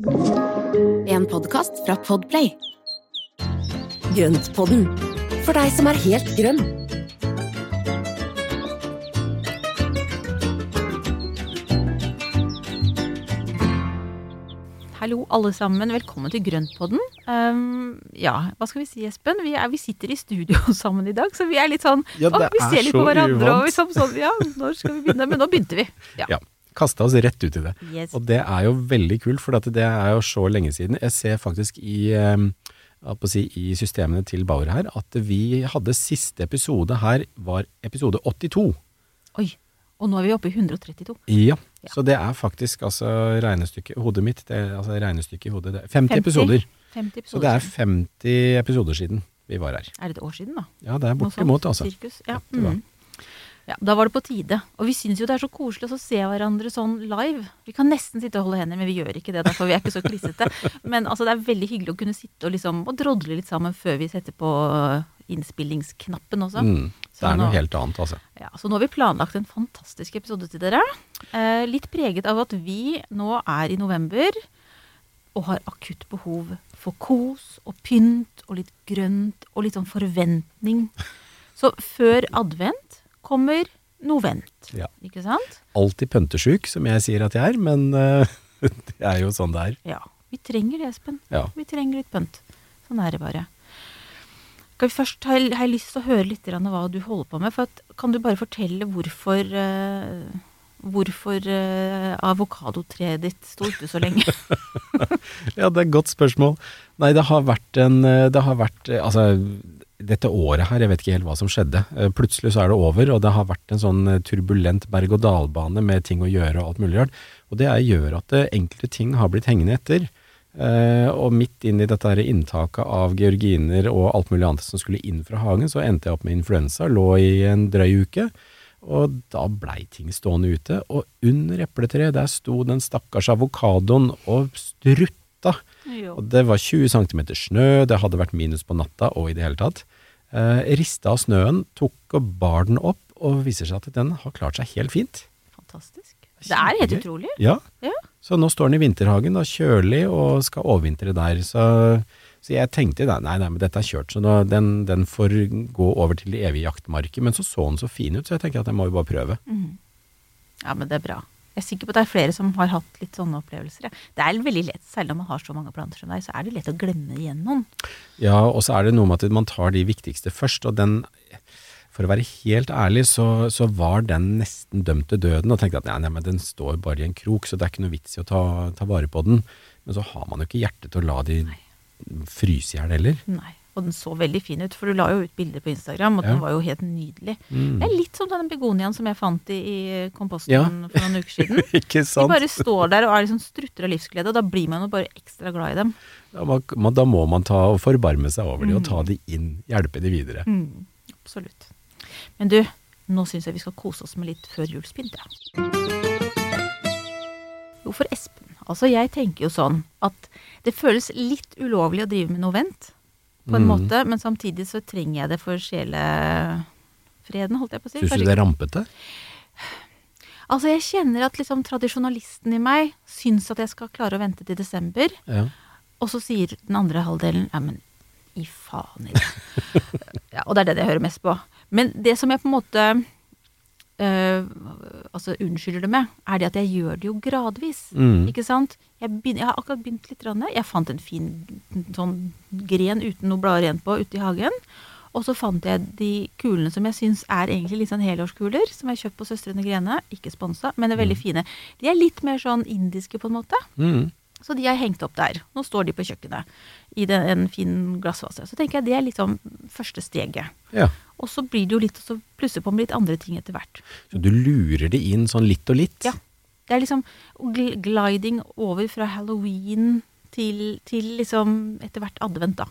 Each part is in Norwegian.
En podkast fra Podplay. Grøntpodden, for deg som er helt grønn. Hallo alle sammen, velkommen til Grøntpodden. Um, ja, hva skal vi si Espen? Vi, er, vi sitter i studio sammen i dag, så vi er litt sånn Ja, å, Vi er ser litt på hverandre og liksom sånn Ja, når skal vi begynne? Men nå begynte vi. Ja. Ja. Kasta oss rett ut i det. Yes. Og det er jo veldig kult, for det er jo så lenge siden. Jeg ser faktisk i, eh, å si, i systemene til Bauer her at vi hadde siste episode her var episode 82. Oi. Og nå er vi oppe i 132. Ja. Ja. Så det er faktisk altså regnestykket Hodet mitt, det altså regnestykket i hodet det er 50, 50. episoder. 50 episoder. Så det er 50 episoder siden vi var her. Er det et år siden, da? Ja, det er bortimot, altså. Cirkus. Ja. Ja. Ja, da var det på tide. Og vi syns jo det er så koselig å se hverandre sånn live. Vi kan nesten sitte og holde hender, men vi gjør ikke det, Derfor vi er ikke så klissete. Men altså, det er veldig hyggelig å kunne sitte og liksom og drodle litt sammen før vi setter på innspillingsknappen også. Mm. Det er noe nå- helt annet, altså. Ja, så nå har vi planlagt en fantastisk episode til dere. Eh, litt preget av at vi nå er i november og har akutt behov for kos og pynt og litt grønt og litt sånn forventning. Så før advent kommer novent, Ja. ikke sant? Alltid pøntesjuk, som jeg sier at jeg er, men uh, det er jo sånn det er. Ja. Vi trenger det, Espen. Ja. Vi trenger litt pønt. Sånn er det bare. Skal vi først, har jeg lyst til å høre litt grann hva du holder på med. For at, kan du bare fortelle hvorfor uh, Hvorfor eh, avokadotreet ditt sto ute så lenge? Ja, det er et godt spørsmål. Nei, det har vært en Det har vært Altså, dette året her, jeg vet ikke helt hva som skjedde. Eh, Plutselig så er det over, og det har vært en sånn eh, turbulent berg-og-dal-bane med ting å gjøre og alt mulig rart. Og det gjør at eh, enkelte ting har blitt hengende etter. Og midt inn i dette her inntaket av georginer og alt mulig annet som skulle inn fra hagen, så endte jeg opp med influensa, lå i en drøy uke. Og da blei ting stående ute. Og under epletreet, der sto den stakkars avokadoen og strutta. Og det var 20 cm snø, det hadde vært minus på natta og i det hele tatt. Eh, rista av snøen, tok og bar den opp, og viser seg at den har klart seg helt fint. Fantastisk. Det er helt utrolig. Ja. Ja. Så nå står den i vinterhagen, da, kjølig, og skal overvintre der. Så, så jeg tenkte nei, nei, men dette er kjørt, så nå, den, den får gå over til det evige jaktmarket. Men så så den så fin ut, så jeg tenker at jeg må jo bare prøve. Ja, men det er bra. Jeg er sikker på at det er flere som har hatt litt sånne opplevelser. ja. Det er veldig lett, særlig når man har så mange planter som deg, så er det lett å glemme igjen noen. Ja, og så er det noe med at man tar de viktigste først, og den For å være helt ærlig, så, så var den nesten dømt til døden, og tenkte at nei, nei, men den står bare i en krok, så det er ikke noe vits i å ta, ta vare på den. Men så har man jo ikke hjerte til å la de fryse i hjel heller. Nei. Og den så veldig fin ut, for du la jo ut bilder på Instagram, og Ja. den var jo helt nydelig. Mm. Det er litt som den begoniaen som jeg fant i, i komposten Ja. for noen uker siden. Ikke sant? De bare står der og er liksom strutter av livsglede, og da blir man jo bare ekstra glad i dem. Da, må, man- da må man ta og forbarme seg over de og ta de inn, hjelpe de videre. Mm, absolutt. Men du, nå syns jeg vi skal kose oss med litt førjulspynt, ja. Jo, for Espen. Altså, jeg tenker jo sånn at det føles litt ulovlig å drive med novent, på en Mm. måte, men samtidig så trenger jeg det for sjelefreden, holdt jeg på å si. Syns du det er rampete? Altså, jeg kjenner at liksom tradisjonalisten i meg syns at jeg skal klare å vente til desember, Ja. og så sier den andre halvdelen ja, men i faen i det. ja, og det er det jeg hører mest på. Men det som jeg på en måte øh, altså unnskylder det med, er det at jeg gjør det jo gradvis. Mm. Ikke sant? Jeg, begynner, jeg har akkurat begynt litt. grann. Jeg fant en fin sånn gren uten noe blader igjen på ute i hagen. Og så fant jeg de kulene som jeg syns er egentlig litt sånn helårskuler, som jeg har kjøpt på Søstrene Grene. Ikke sponsa, men er veldig fine. De er litt mer sånn indiske, på en måte. Mm. Så de har jeg hengt opp der. Nå står de på kjøkkenet i den, en fin glassvase. Så tenker jeg det er liksom første steget. Ja. Og så blir det jo litt og så plusser på med litt andre ting etter hvert. Så du lurer det inn sånn litt og litt? Ja. Det er liksom gliding over fra halloween til, til liksom etter hvert advent, da.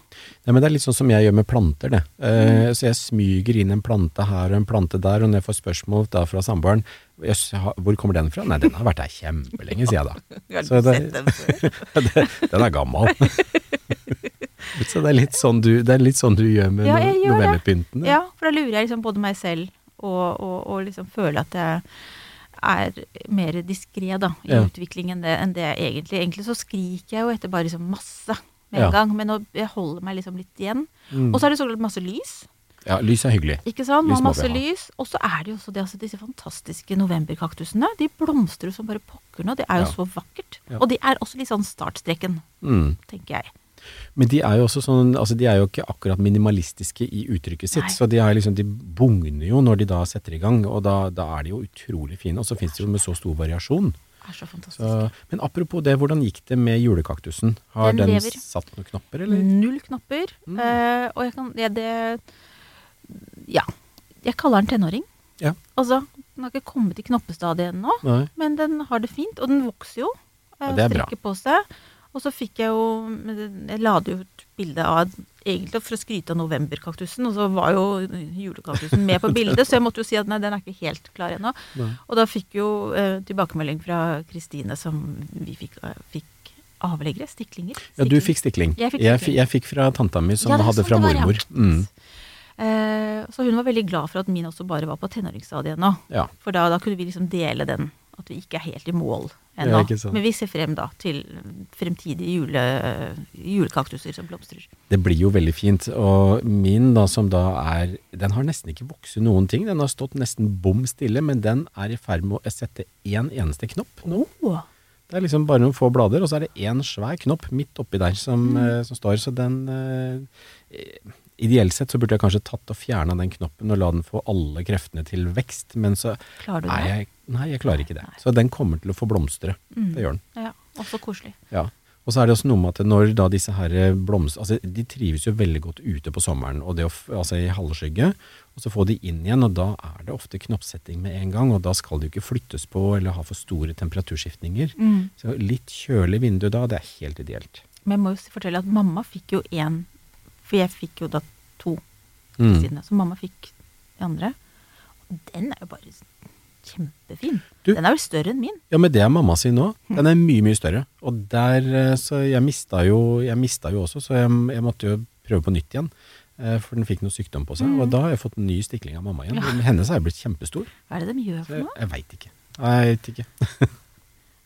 Nei, men Det er litt sånn som jeg gjør med planter. det. Eh, Så jeg smyger inn en plante her og en plante der, og når jeg får spørsmål da fra samboeren «Jøss, hvor kommer den fra? Nei, den har vært der kjempelenge, sier jeg da. Så det, det, den er gammel. Så det er litt sånn du, det er litt sånn du gjør med Ja, gjør det. Ja. Ja, for da lurer jeg liksom både meg selv og, og, og liksom føler at jeg er mer diskré i Ja. utviklingen enn det, enn det jeg egentlig. Egentlig så skriker jeg jo etter bare liksom masse med Ja. en gang, men nå, jeg holder meg liksom litt igjen. Mm. Og så er det så klart masse lys. Ja, lys er hyggelig. Ikke sant? Lys Man må har masse lys. Og så er det jo også det, altså, disse fantastiske novemberkaktusene. De blomstrer jo som bare pokker nå. Det er jo Ja. så vakkert. Ja. Og de er også litt sånn startstreken, Mm. tenker jeg. Men de er jo også sånn, altså de er jo ikke akkurat minimalistiske i uttrykket sitt, Nei. så de, liksom, de bugner jo når de da setter i gang, og da, da er de jo utrolig fine, og så finnes det jo med så stor variasjon. Det er så fantastisk. Så, men apropos det, hvordan gikk det med julekaktusen? Har Den den, satt noen knapper, eller? Null knapper. Mm. Uh, og jeg kan ja, det Ja. Jeg kaller den tenåring. Ja. Altså, den har ikke kommet i knoppestadiet ennå, men den har det fint. Og den vokser jo. Uh, Ja, det er bra. strekker på seg. Og så fikk jeg jo Jeg la det jo ut bilde av Egentlig for å skryte av novemberkaktusen, og så var jo julekaktusen med på bildet, så jeg måtte jo si at nei, den er ikke helt klar ennå. Og da fikk jo eh, tilbakemelding fra Kristine som vi fikk, eh, fikk avleggere, stiklinger. Ja, du fikk stikling. Jeg fikk Jeg, stikling. fi- jeg fikk fra tanta mi, som Ja, hadde fra mormor. Mm. Eh, så hun var veldig glad for at min også bare var på tenåringsstadiet ennå. Ja. For da, da kunne vi liksom dele den, at vi ikke er helt i mål ennå. Men vi ser frem da til fremtidige jule, julekaktuser som blomstrer. Det blir jo veldig fint. Og min, da, som da er Den har nesten ikke vokst noen ting. Den har stått nesten bom stille, men den er i ferd med å sette én eneste knopp nå. Oh. Det er liksom bare noen få blader, og så er det én svær knopp midt oppi der som, Mm. eh, som står. Så den eh, Ideelt sett så burde jeg kanskje tatt og fjerna den knoppen og la den få alle kreftene til vekst, men så klarer du Nei, det? jeg, nei, jeg klarer ikke det. Nei. Så den kommer til å få blomstre. Mm. Det gjør den. Ja, også koselig. Ja. Og så er det også noe med at når da disse her blomster, Altså, de trives jo veldig godt ute på sommeren, og det å, altså i halvskygge. Og så få de inn igjen, og da er det ofte knoppsetting med en gang, og da skal de jo ikke flyttes på eller ha for store temperaturskiftninger. Mm. Så litt kjølig vindu da, det er helt ideelt. Men jeg må jo fortelle at mamma fikk jo én, for jeg fikk jo da to Mm. siden. Så mamma fikk de andre. Og den er jo bare kjempefin. Du- Den er vel større enn min. Ja, men det er mamma sin nå. Mm. Den er mye, mye større. Og der, eh, så jeg mista jo, jeg mista jo også, så jeg, jeg måtte jo prøve på nytt igjen. eh, For den fikk noe sykdom på seg. Mm. Og da har jeg fått en ny stikling av mamma igjen. Ja. Hennes er jo blitt kjempestor. Hva er det de gjør for jeg, noe? jeg veit ikke. Jeg vet ikke.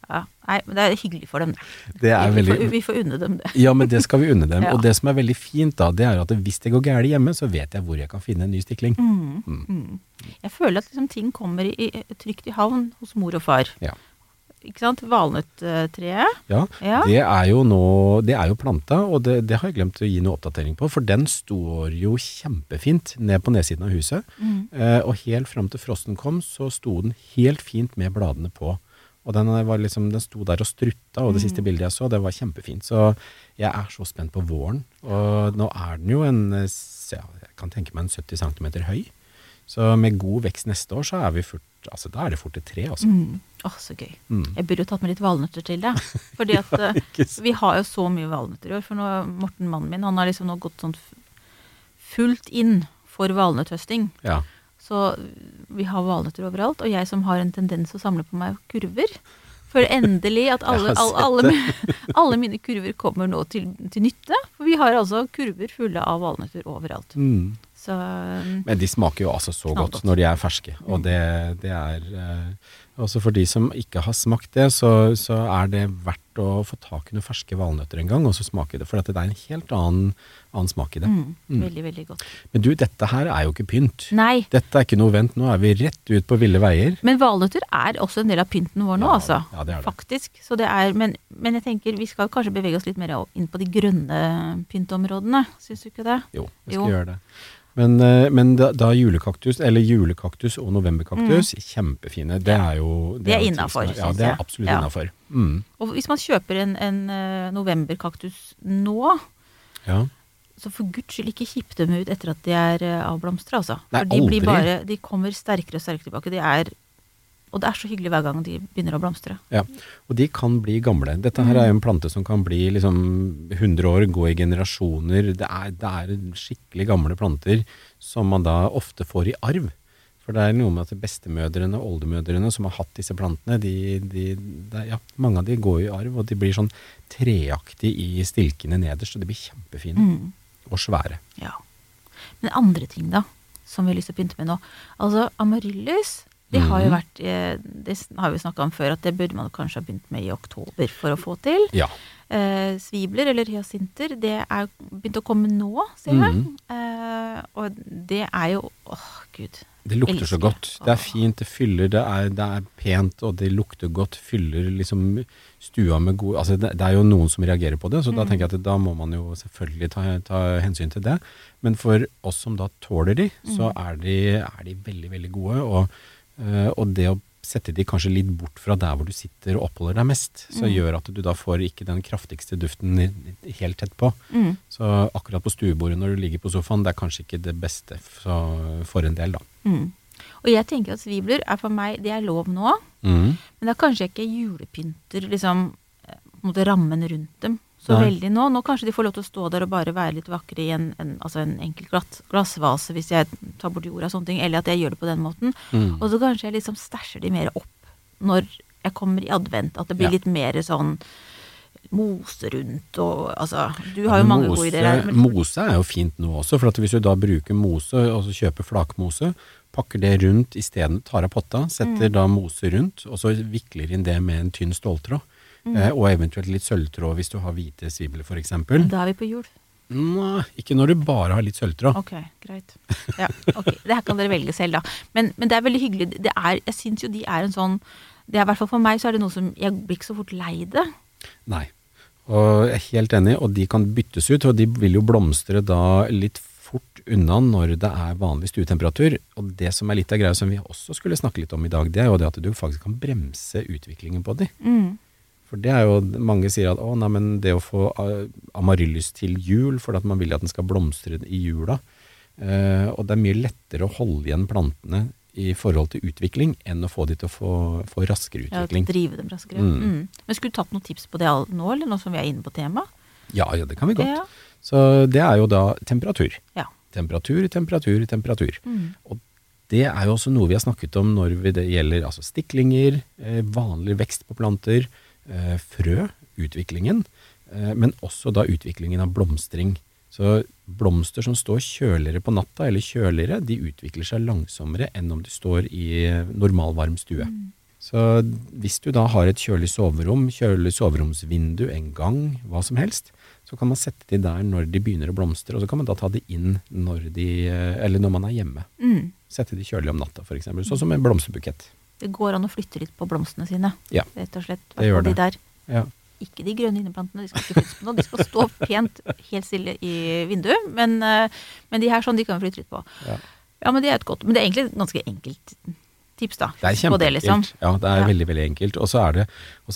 Ja, nei, men det er hyggelig for dem, det. Det vi, veldig får, vi får unne dem det. Ja, men det skal vi unne dem. Ja. Og det som er veldig fint da, det er at hvis det går galt hjemme, så vet jeg hvor jeg kan finne en ny stikling. Mm, Mm. mm. Jeg føler at liksom, ting kommer i, i, trygt i havn hos mor og far. Ja. Ikke sant? Valnøtttreet. Ja, Ja. det er jo nå, det er jo planta, og det, det har jeg glemt å gi noe oppdatering på, for den står jo kjempefint ned på nedsiden av huset. Mm. Eh, og helt fram til frosten kom, så sto den helt fint med bladene på. Og den, var liksom, den sto der og strutta, og det siste bildet jeg så, det var kjempefint. Så jeg er så spent på våren. Og nå er den jo en, eh, jeg kan tenke meg en 70 cm høy. Så med god vekst neste år, så er vi fort, altså da er det fort et tre, altså. Mm. Åh, så gøy. Mm. Jeg burde jo tatt med litt valnøtter til det. Fordi at ja, vi har jo så mye valnøtter i år. For nå, Morten, mannen min, han har liksom nå gått sånn fullt inn for valnøtthøsting. Ja. Så vi har valnøtter overalt. Og jeg som har en tendens å samle på meg kurver. For endelig at alle, alle, alle, alle mine kurver kommer nå til, til nytte. For vi har altså kurver fulle av valnøtter overalt. Mm. Så um, Men de smaker jo altså så godt godt når de er ferske. Og det, det er eh, Også for de som ikke har smakt det, så, så er det verdt å få tak i noen ferske valnøtter en gang, og så smake det. For at det er en helt annen, annen smak i det. mm, Mm. veldig, veldig godt. Men du, dette her er jo ikke pynt. Nei. Dette er ikke noe vent. Nå er vi rett ut på ville veier. Men valnøtter er også en del av pynten vår nå, Ja, altså. ja, det er det. Faktisk. Så det er, men, men jeg tenker vi skal kanskje bevege oss litt mer inn på de grønne pyntområdene. Syns du ikke det? Jo, vi skal Jo. gjøre det. Men, eh, men da, da julekaktus, eller julekaktus og novemberkaktus, kjempefine. Det er jo Mm. Det er innafor. Ja, det er absolutt Ja. innafor. Mm. Og hvis man kjøper en, en eh, novemberkaktus nå, Ja. så for guds skyld ikke kipp dem ut etter at de er eh, avblomstra, altså. Nei, For de bare De kommer sterkere og sterkere tilbake. De er Og det er så hyggelig hver gang de begynner å blomstre. Ja, og de kan bli gamle. Dette her er jo en plante som kan bli liksom 100 år, gå i generasjoner. Det er, det er skikkelig gamle planter som man da ofte får i arv. For det er noe med at bestemødrene og oldemødrene som har hatt disse plantene, de, de, er- ja, mange av de går i arv, og de blir sånn treaktige i stilkene nederst, og de blir kjempefine. Mm. Og svære. Ja. Men andre ting, da, som vi har lyst til å pynte med nå. Altså, amaryllis Det har jo Mhm. vært eh, Det har vi snakka om før, at det burde man kanskje ha begynt med i oktober for å få til. Ja. Eh, svibler, eller hyasinter, det er begynt å komme nå, ser jeg. Mm. Eh, og det er jo Åh, gud. Det lukter så godt. Det er fint, det fyller, det er, det er pent, og det lukter godt. Fyller liksom stua med gode Altså det, det er jo noen som reagerer på det, så da Mm. tenker jeg at da må man jo selvfølgelig ta, ta hensyn til det. Men for oss som da tåler de, så Mm. er de, er de veldig, veldig gode. Og, og det å sette de kanskje litt bort fra der hvor du sitter og oppholder deg mest, så Mm. gjør at du da får ikke den kraftigste duften helt tett på. Mm. Så akkurat på stuebordet når du ligger på sofaen, det er kanskje ikke det beste for, en del, da. Mm. Og jeg tenker at svibler er for meg Det er lov nå, Mm. men da kanskje jeg ikke julepynter liksom eh, rammen rundt dem så Nei. veldig nå. Nå kanskje de får lov til å stå der og bare være litt vakre i en, en, altså en enkel glatt, glassvase hvis jeg tar bort jorda og sånne ting, eller at jeg gjør det på den måten. Mm. Og så kanskje jeg liksom stæsjer de mer opp når jeg kommer i advent. At det blir Ja. litt mer sånn mose rundt og altså Du har jo mange mose, gode ideer her. men- Mose er jo fint nå også, for hvis du da bruker mose, og så kjøper flakmose, pakker det rundt isteden, tar av potta, setter Mm. da mose rundt, og så vikler inn det med en tynn ståltråd. Mm. Eh, og eventuelt litt sølvtråd hvis du har hvite svibler f.eks. Da er vi på hjul. Nei, ikke når du bare har litt sølvtråd. Ok, greit. Ja, okay. Det her kan dere velge selv, da. Men, men det er veldig hyggelig. Det er, jeg syns jo de er en sånn det er i hvert fall For meg så er det noe som Jeg blir ikke så fort lei det. Nei. Og jeg er helt enig, og de kan byttes ut, og de vil jo blomstre da litt fort unna når det er vanlig stuetemperatur. Og det som er litt av greia som vi også skulle snakke litt om i dag, det er jo det at du faktisk kan bremse utviklingen på de. Mm. For det er jo, mange sier at å nei, men det å få uh, amaryllis til jul, for at man vil at den skal blomstre i jula, eh, og det er mye lettere å holde igjen plantene i forhold til utvikling, enn å få de til å få, få raskere Ja, utvikling. drive dem raskere. Mm. Mm. Men skulle du tatt noen tips på det nå, eller nå som vi er inne på temaet? Ja, ja, det kan vi godt. Ja. Så det er jo da temperatur. Ja. Temperatur, temperatur, temperatur. Mm. Og det er jo også noe vi har snakket om når det gjelder altså stiklinger, eh, vanlig vekst på planter, eh, frø, utviklingen, eh, men også da utviklingen av blomstring. Så blomster som står kjøligere på natta, eller kjøligere, de utvikler seg langsommere enn om de står i normalvarm normal Mm. Så hvis du da har et kjølig soverom, kjølig soveromsvindu, en gang, hva som helst, så kan man sette de der når de begynner å blomstre, og så kan man da ta de inn når de, eh, eller når man er hjemme. Mm. Sette de kjølig om natta, f.eks. Sånn som en blomsterbukett. Det går an å flytte litt på blomstene sine, Ja. rett og slett. Det gjør det. De der. Ja. Ikke de grønne inneplantene, de skal ikke flyttes på noe. De skal stå pent helt stille i vinduet. Men, eh, men de her sånn, de kan vi flytte litt på. Ja. Ja, men det er et godt Men det er egentlig et ganske enkelt tips, da. Det er på kjempeenkelt. liksom. Ja, det er Ja. veldig, veldig enkelt. Og så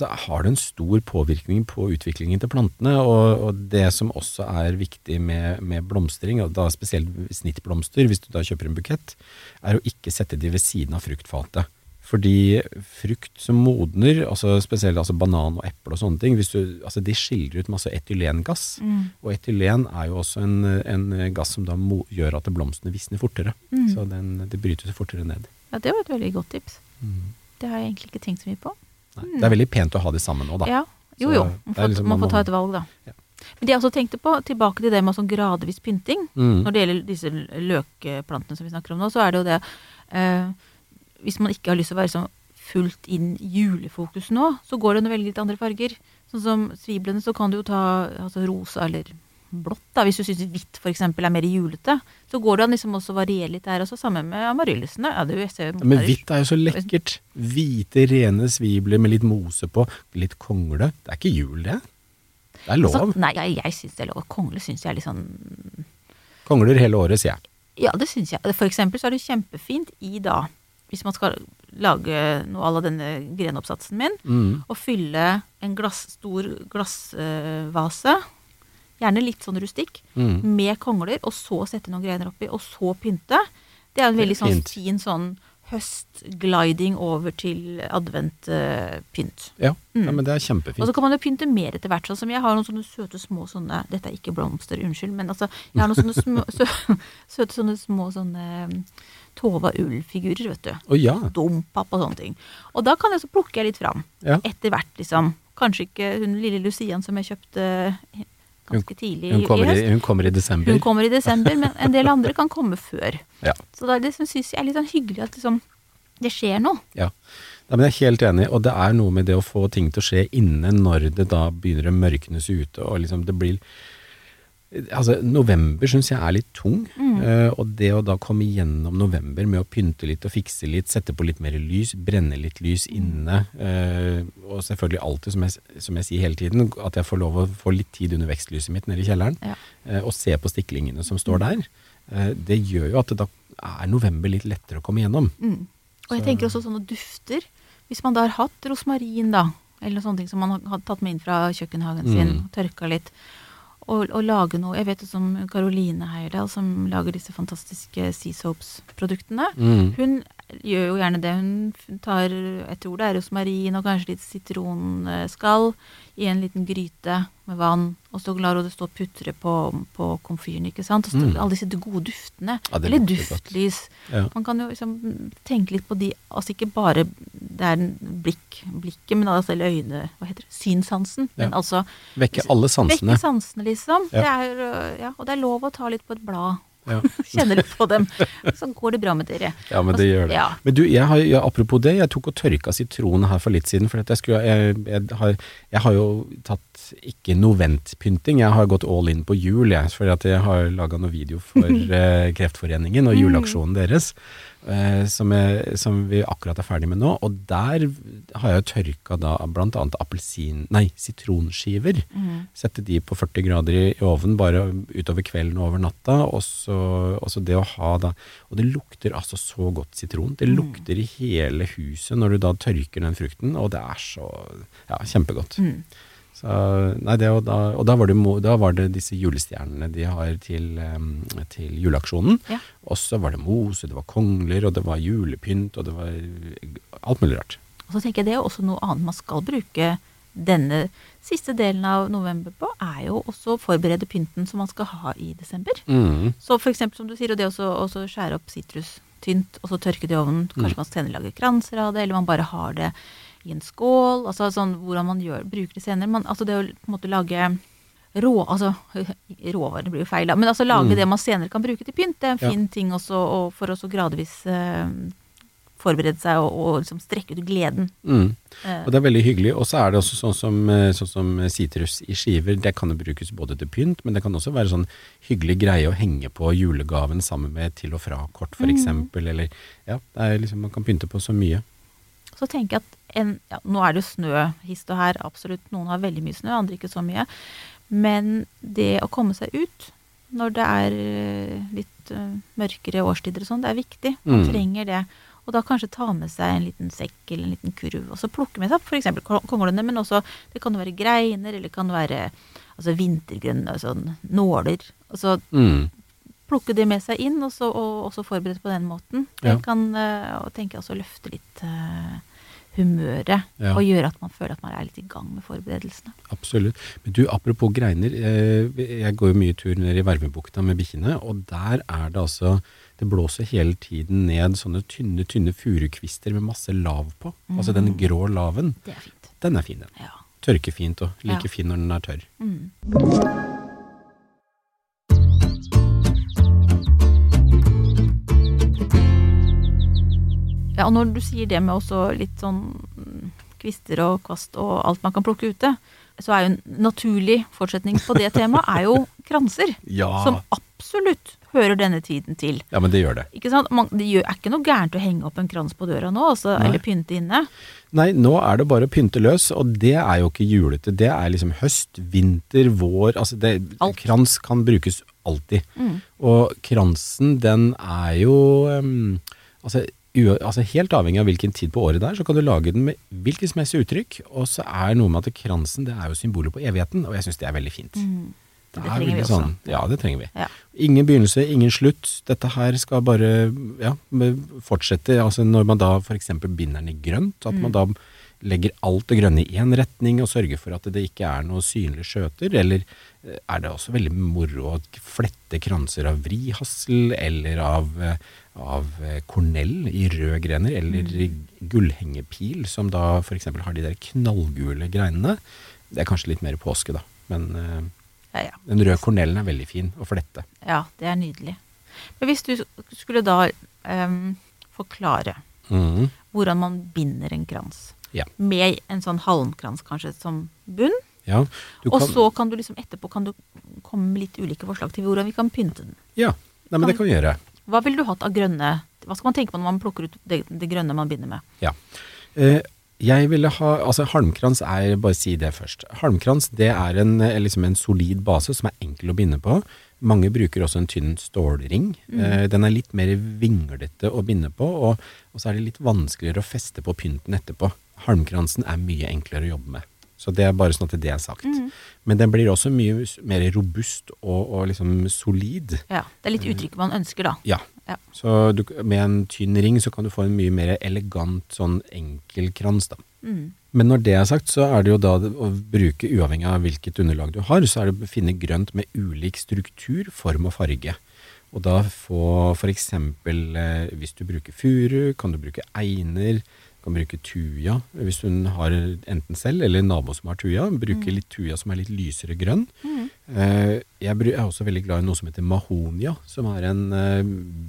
har det en stor påvirkning på utviklingen til plantene. Og, og det som også er viktig med, med blomstring, og da spesielt snittblomster, hvis du da kjøper en bukett, er å ikke sette de ved siden av fruktfatet. Fordi frukt som modner, altså spesielt altså banan og eple og sånne ting, du, altså de skiller ut masse etylengass. Mm. Og etylen er jo også en, en gass som da mo, gjør at blomstene visner fortere. Mm. Så den, det bryter seg fortere ned. Ja, det var et veldig godt tips. Mm. Det har jeg egentlig ikke tenkt så mye på. Nei, Det er veldig pent å ha de sammen nå, da. Ja, jo jo. Man får, liksom- man man får ta et valg, da. Ja. Men det jeg også tenkte på, tilbake til det med sånn gradvis pynting. Mm. Når det gjelder disse løkplantene som vi snakker om nå, så er det jo det eh, Hvis man ikke har lyst til å være sånn fullt inn julefokus nå, så går det an å velge litt andre farger. Sånn som sviblene, så kan du jo ta altså, rosa eller blått, da, hvis du syns hvitt f.eks. er mer julete. Så går det an liksom også å variere litt der også, sammen med amaryllisene. Ja, Men hvitt er jo så lekkert. Hvite, rene svibler med litt mose på. Litt kongle. Det er ikke jul, det. Det er lov. Altså, nei, jeg, jeg syns det er lov. Kongle syns jeg er litt sånn Kongler hele året, sier jeg. Ja, det syns jeg. For eksempel så er det kjempefint i da, hvis man skal lage noe à la denne grenoppsatsen min, Mm. og fylle en glass, stor glassvase, gjerne litt sånn rustikk, Mm. med kongler, og så sette noen grener oppi, og så pynte. Det er en veldig sånn fin sånn høstgliding over til adventpynt. Ja. Mm. ja, men det er kjempefint. Og så kan man jo pynte mer etter hvert. Sånn som jeg har noen sånne søte små sånne Dette er ikke blomster, unnskyld, men altså Jeg har noen sånne små, sø, søte sånne små sånne Tova ull-figurer, vet du. Å ja. Dompap og sånne ting. Og da kan jeg så plukke litt fram. ja. Etter hvert, liksom. Kanskje ikke hun lille Lucian som jeg kjøpte ganske tidlig Hun kommer, i høst. hun kommer i desember. Hun kommer i desember, men en del andre kan komme før. Ja. Så da liksom syns jeg er litt sånn hyggelig at liksom det skjer noe. Ja. ja. men jeg er helt enig, og det er noe med det å få ting til å skje inne når det da begynner å mørknes ute, og liksom det blir Altså, november syns jeg er litt tung, eh, og det å da komme gjennom november med å pynte litt og fikse litt, sette på litt mer lys, brenne litt lys inne, uh, og selvfølgelig alltid, som jeg, som jeg sier hele tiden, at jeg får lov å få litt tid under vekstlyset mitt nede i kjelleren, Ja. uh, og se på stiklingene som står der, eh, det gjør jo at da er november litt lettere å komme gjennom. Mm. Og jeg tenker også sånne dufter. Hvis man da har hatt rosmarin, da, eller noen sånne ting som man har- tatt med inn fra kjøkkenhagen sin, Mm. tørka litt, og, å, lage noe Jeg vet jo som Caroline Heierdal, som lager disse fantastiske Sea Soaps-produktene. Mm. Hun gjør jo gjerne det. Hun tar jeg tror det er rosmarin og kanskje litt sitronskall i en liten gryte med vann, og så lar hun det stå og putre på, på komfyren, ikke sant. Og så Mm. alle disse gode duftene. Ja, Eller duftlys. Ja. Man kan jo liksom tenke litt på de, altså ikke bare det er blikk, blikket, men altså eller øyne, hva heter det, synssansen. Men altså Vekke alle sansene. vekke sansene, liksom. Ja. Det er, ja, og det er lov å ta litt på et blad. Ja. Kjenner litt på dem. Så går det bra med dere. Ja, men det gjør det. Ja. Men du, jeg har, ja, apropos det, jeg tok og tørka Sitronen her for litt siden. For at jeg, skulle, jeg, jeg, har, jeg har jo tatt ikke noventpynting, jeg har gått all in på jul, jeg. For at jeg har laga noe video for eh, Kreftforeningen og julaksjonen deres. Eh, som, jeg, som vi akkurat er ferdig med nå. Og der har jeg jo tørka da blant annet appelsin... Nei, sitronskiver. Mm. Sette de på 40 grader i, i ovnen bare utover kvelden og over natta. Og så, og så det å ha da Og det lukter altså så godt sitron. Det lukter i hele huset når du da tørker den frukten, og det er så Ja, kjempegodt. Mm. Så, nei, det, og, da, og da, var det, da var det disse julestjernene de har til, til juleaksjonen. Ja. Og så var det mose, det var kongler, og det var julepynt, og det var alt mulig rart. Og så tenker jeg det er også noe annet man skal bruke denne siste delen av november på, er jo også å forberede pynten som man skal ha i desember. Mm. Så eksempel som du sier, og det også, også skjære opp sitrus tynt, og så tørke det i ovnen. Kanskje man senere lager kranser av det, eller man bare har det i en skål. Altså sånn hvordan man gjør, bruker det senere. Man, altså det å på en måte lage rå, altså råvarer blir jo feil, da, men altså lage Mm. det man senere kan bruke til pynt. Det er en Ja. fin ting også og for å gradvis eh, forberede seg og, og liksom strekke ut gleden. Mm. Eh, Og det er veldig hyggelig. Og så er det også sånn som, eh, sånn som sitrus i skiver. Det kan jo brukes både til pynt, men det kan også være sånn hyggelig greie å henge på julegaven sammen med til og fra-kort, for eksempel. Eller ja, det er liksom, man kan pynte på så mye. Så tenker jeg at en, ja, nå er det jo snø hist og her, absolutt. Noen har veldig mye snø, andre ikke så mye. Men det å komme seg ut når det er eh, litt eh, mørkere årstider og sånn, det er viktig. Man Mm. trenger det. Og da kanskje ta med seg en liten sekk eller en liten kurv, og så plukke med seg f.eks. konglene, men også det kan være greiner, eller det kan være altså vintergrønne sånn nåler. Altså Mm. plukke det med seg inn, og så, og, og så forberede på den måten. Ja. kan eh, og tenker også løfte litt eh, humøret, Ja. og gjøre at man føler at man er litt i gang med forberedelsene. Absolutt. Men du, apropos greiner. Eh, jeg går jo mye tur ned i Vervebukta med bikkjene, og der er det altså Det blåser hele tiden ned sånne tynne, tynne furukvister med masse lav på. Altså den grå laven. Det er fint. Den er fin, den. Ja. Tørker fint og like Ja. fin når den er tørr. Mm. Ja, og når du sier det med også litt sånn mm, kvister og kvast og alt man kan plukke ute, så er jo en naturlig fortsetning på det temaet er jo kranser. Ja. Som absolutt hører denne tiden til. Ja, men det gjør det. Ikke sant? Man, det er ikke noe gærent å henge opp en krans på døra nå, altså, eller pynte inne. Nei, nå er det bare å pynte løs, og det er jo ikke julete. Det er liksom høst, vinter, vår. Altså det, Alt. krans kan brukes alltid. Mm. Og kransen, den er jo um, altså, altså helt avhengig av hvilken tid på året det er, så kan du lage den med hvilket som helst uttrykk. Og så er noe med at kransen det er jo symbolet på evigheten, og jeg syns det er veldig fint. Mm. Det det trenger vi også. Sånn, ja, det trenger vi. Ja. Ingen begynnelse, ingen slutt. Dette her skal bare ja, fortsette. Altså når man da f.eks. binder den i grønt, at man da legger alt det grønne i én retning og sørger for at det ikke er noe synlig skjøter. Eller eh, er det også veldig moro å flette kranser av vrihassel eller av, eh, av eh, kornell i røde grener, eller gullhengepil, som da f.eks. har de der knallgule greinene. Det er kanskje litt mer påske, da. Men Ja, ja. den røde kornellen er veldig fin å flette. Ja, det er nydelig. Men hvis du skulle da um, forklare mm. hvordan man binder en krans. Ja. Med en sånn halmkrans kanskje som bunn. Ja, du Og kan- så kan du liksom etterpå kan du komme med litt ulike forslag til hvordan vi kan pynte den. Ja, Nei, men det kan vi gjøre. Hva ville du hatt av grønne Hva skal man tenke på når man plukker ut det, det grønne man binder med? Ja. Eh, jeg ville ha Altså, halmkrans er Bare si det først. Halmkrans det er en, eh, liksom en solid base som er enkel å binde på. Mange bruker også en tynn stålring. Eh, den er litt mer vinglete å binde på, og, og så er det litt vanskeligere å feste på pynten etterpå. Halmkransen er mye enklere å jobbe med. Så det er bare sånn at det er sagt. Men den blir også mye mer robust og, og liksom solid. Ja, Det er litt uttrykket man ønsker, da. Ja. Ja. Så du, med en tynn ring så kan du få en mye mer elegant sånn enkel krans, da. Mm. Men når det er sagt, så er det jo da å bruke, uavhengig av hvilket underlag du har, så er det å finne grønt med ulik struktur, form og farge. Og da få eksempel, eh, hvis du bruker furu, kan du bruke einer, kan bruke tuja. Hvis hun har enten selv eller en nabo som har tuja, bruke litt tuja som er litt lysere grønn. Eh, jeg er også veldig glad i noe som heter mahonia, som er en eh,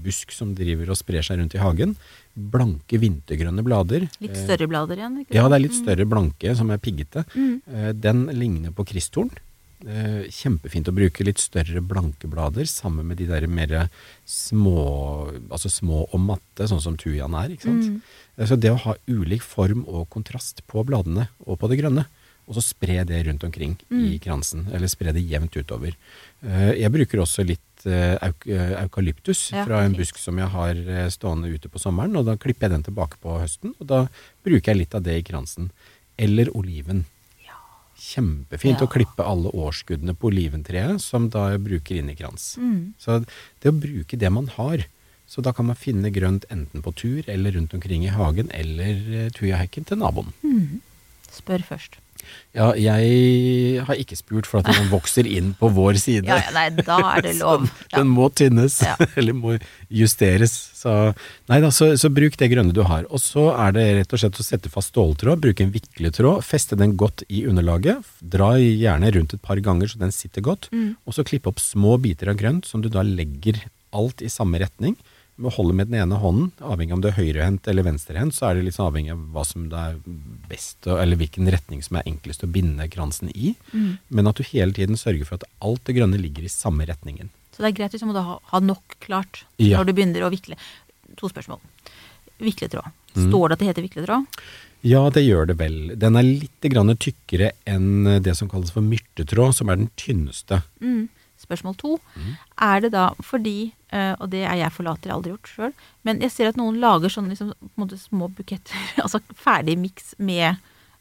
busk som driver og sprer seg rundt i hagen. Blanke vintergrønne blader. Litt Eh, større blader igjen? ikke ja, det er litt større blanke som er piggete. Mm. Eh, Den ligner på kristtorn. Eh, Kjempefint å bruke litt større blanke blader sammen med de der mer små, altså små og matte, sånn som tujaen er. ikke sant? Så det å ha ulik form og kontrast på bladene og på det grønne, og så spre det rundt omkring i Mm. kransen, eller spre det jevnt utover. Eh, Jeg bruker også litt eh, euk eukalyptus Ja, fra en fint. busk som jeg har eh, stående ute på sommeren, og da klipper jeg den tilbake på høsten, og da bruker jeg litt av det i kransen. Eller oliven. Kjempefint Ja. å klippe alle årskuddene på oliventreet, som da jeg bruker inn i krans. Mm. Så det å bruke det man har, så da kan man finne grønt enten på tur eller rundt omkring i hagen, eller eh, tujahekken til naboen. Mm. Spør først. Ja, jeg har ikke spurt for at den vokser inn på vår side. Ja, ja, nei, da er det lov. Ja. Den må tynnes, eller må justeres. Så, nei da, så, så bruk det grønne du har. Og så er det rett og slett å sette fast ståltråd, bruke en vikletråd, feste den godt i underlaget. Dra gjerne rundt et par ganger så den sitter godt. Mm. Og så klippe opp små biter av grønt som du da legger alt i samme retning. Med å holde med den ene hånden, avhengig av om det er høyrehendt eller venstrehendt, så er det sånn avhengig av hva som det er best, eller hvilken retning som er enklest å binde kransen i. Mm. Men at du hele tiden sørger for at alt det grønne ligger i samme retningen. Så det er greit liksom å må ha, ha nok klart Ja. når du begynner å vikle. To spørsmål. Vikletråd. Mm. Står det at det heter vikletråd? Ja, det gjør det vel. Den er litt tykkere enn det som kalles for myrtetråd, som er den tynneste. Mm. Spørsmål to. Mm. Er det da fordi, eh, og det er jeg forlater, aldri gjort sjøl, men jeg ser at noen lager sånne liksom, små buketter, altså ferdig miks med